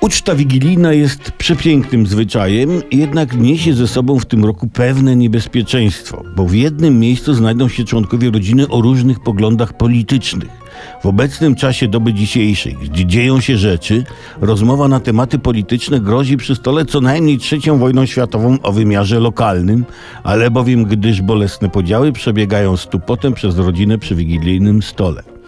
Uczta wigilijna jest przepięknym zwyczajem, jednak niesie ze sobą w tym roku pewne niebezpieczeństwo, bo w jednym miejscu znajdą się członkowie rodziny o różnych poglądach politycznych. W obecnym czasie doby dzisiejszej, gdzie dzieją się rzeczy, rozmowa na tematy polityczne grozi przy stole co najmniej trzecią wojną światową o wymiarze lokalnym, ale bowiem gdyż bolesne podziały przebiegają stupotem przez rodzinę przy wigilijnym stole.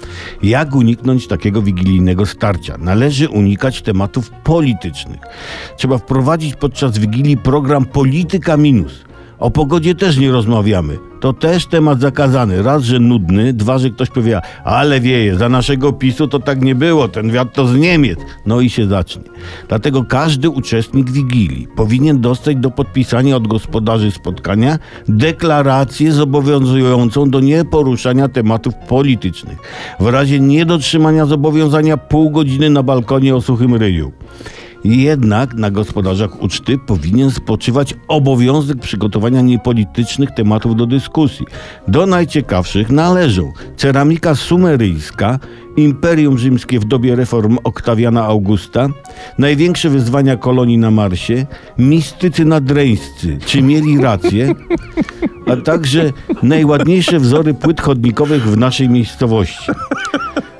Jak uniknąć takiego wigilijnego starcia? Należy unikać tematów politycznych. Trzeba wprowadzić podczas wigilii program Polityka Minus. O pogodzie też nie rozmawiamy. To też temat zakazany. Raz, że nudny, dwa, że ktoś powie, ale wieje, za naszego PiSu to tak nie było, ten wiatr to z Niemiec. No i się zacznie. Dlatego każdy uczestnik Wigilii powinien dostać do podpisania od gospodarzy spotkania deklarację zobowiązującą do nieporuszania tematów politycznych. W razie niedotrzymania zobowiązania pół godziny na balkonie o suchym ryju. Jednak na gospodarzach uczty powinien spoczywać obowiązek przygotowania niepolitycznych tematów do dyskusji. Do najciekawszych należą ceramika sumeryjska, Imperium Rzymskie w dobie reform Oktawiana Augusta, największe wyzwania kolonii na Marsie, mistycy nadreńscy, czy mieli rację, a także najładniejsze wzory płyt chodnikowych w naszej miejscowości.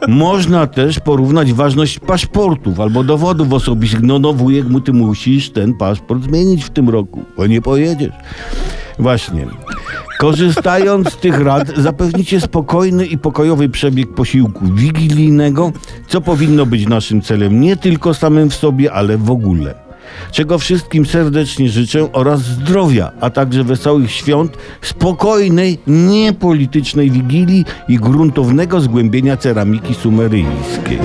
Można też porównać ważność paszportów albo dowodów osobistych. No, no wujek, mu ty musisz ten paszport zmienić w tym roku, bo nie pojedziesz. Właśnie. Korzystając z tych rad, zapewnicie spokojny i pokojowy przebieg posiłku wigilijnego, co powinno być naszym celem nie tylko samym w sobie, ale w ogóle. Czego wszystkim serdecznie życzę oraz zdrowia, a także wesołych świąt, spokojnej, niepolitycznej wigilii i gruntownego zgłębienia ceramiki sumeryjskiej.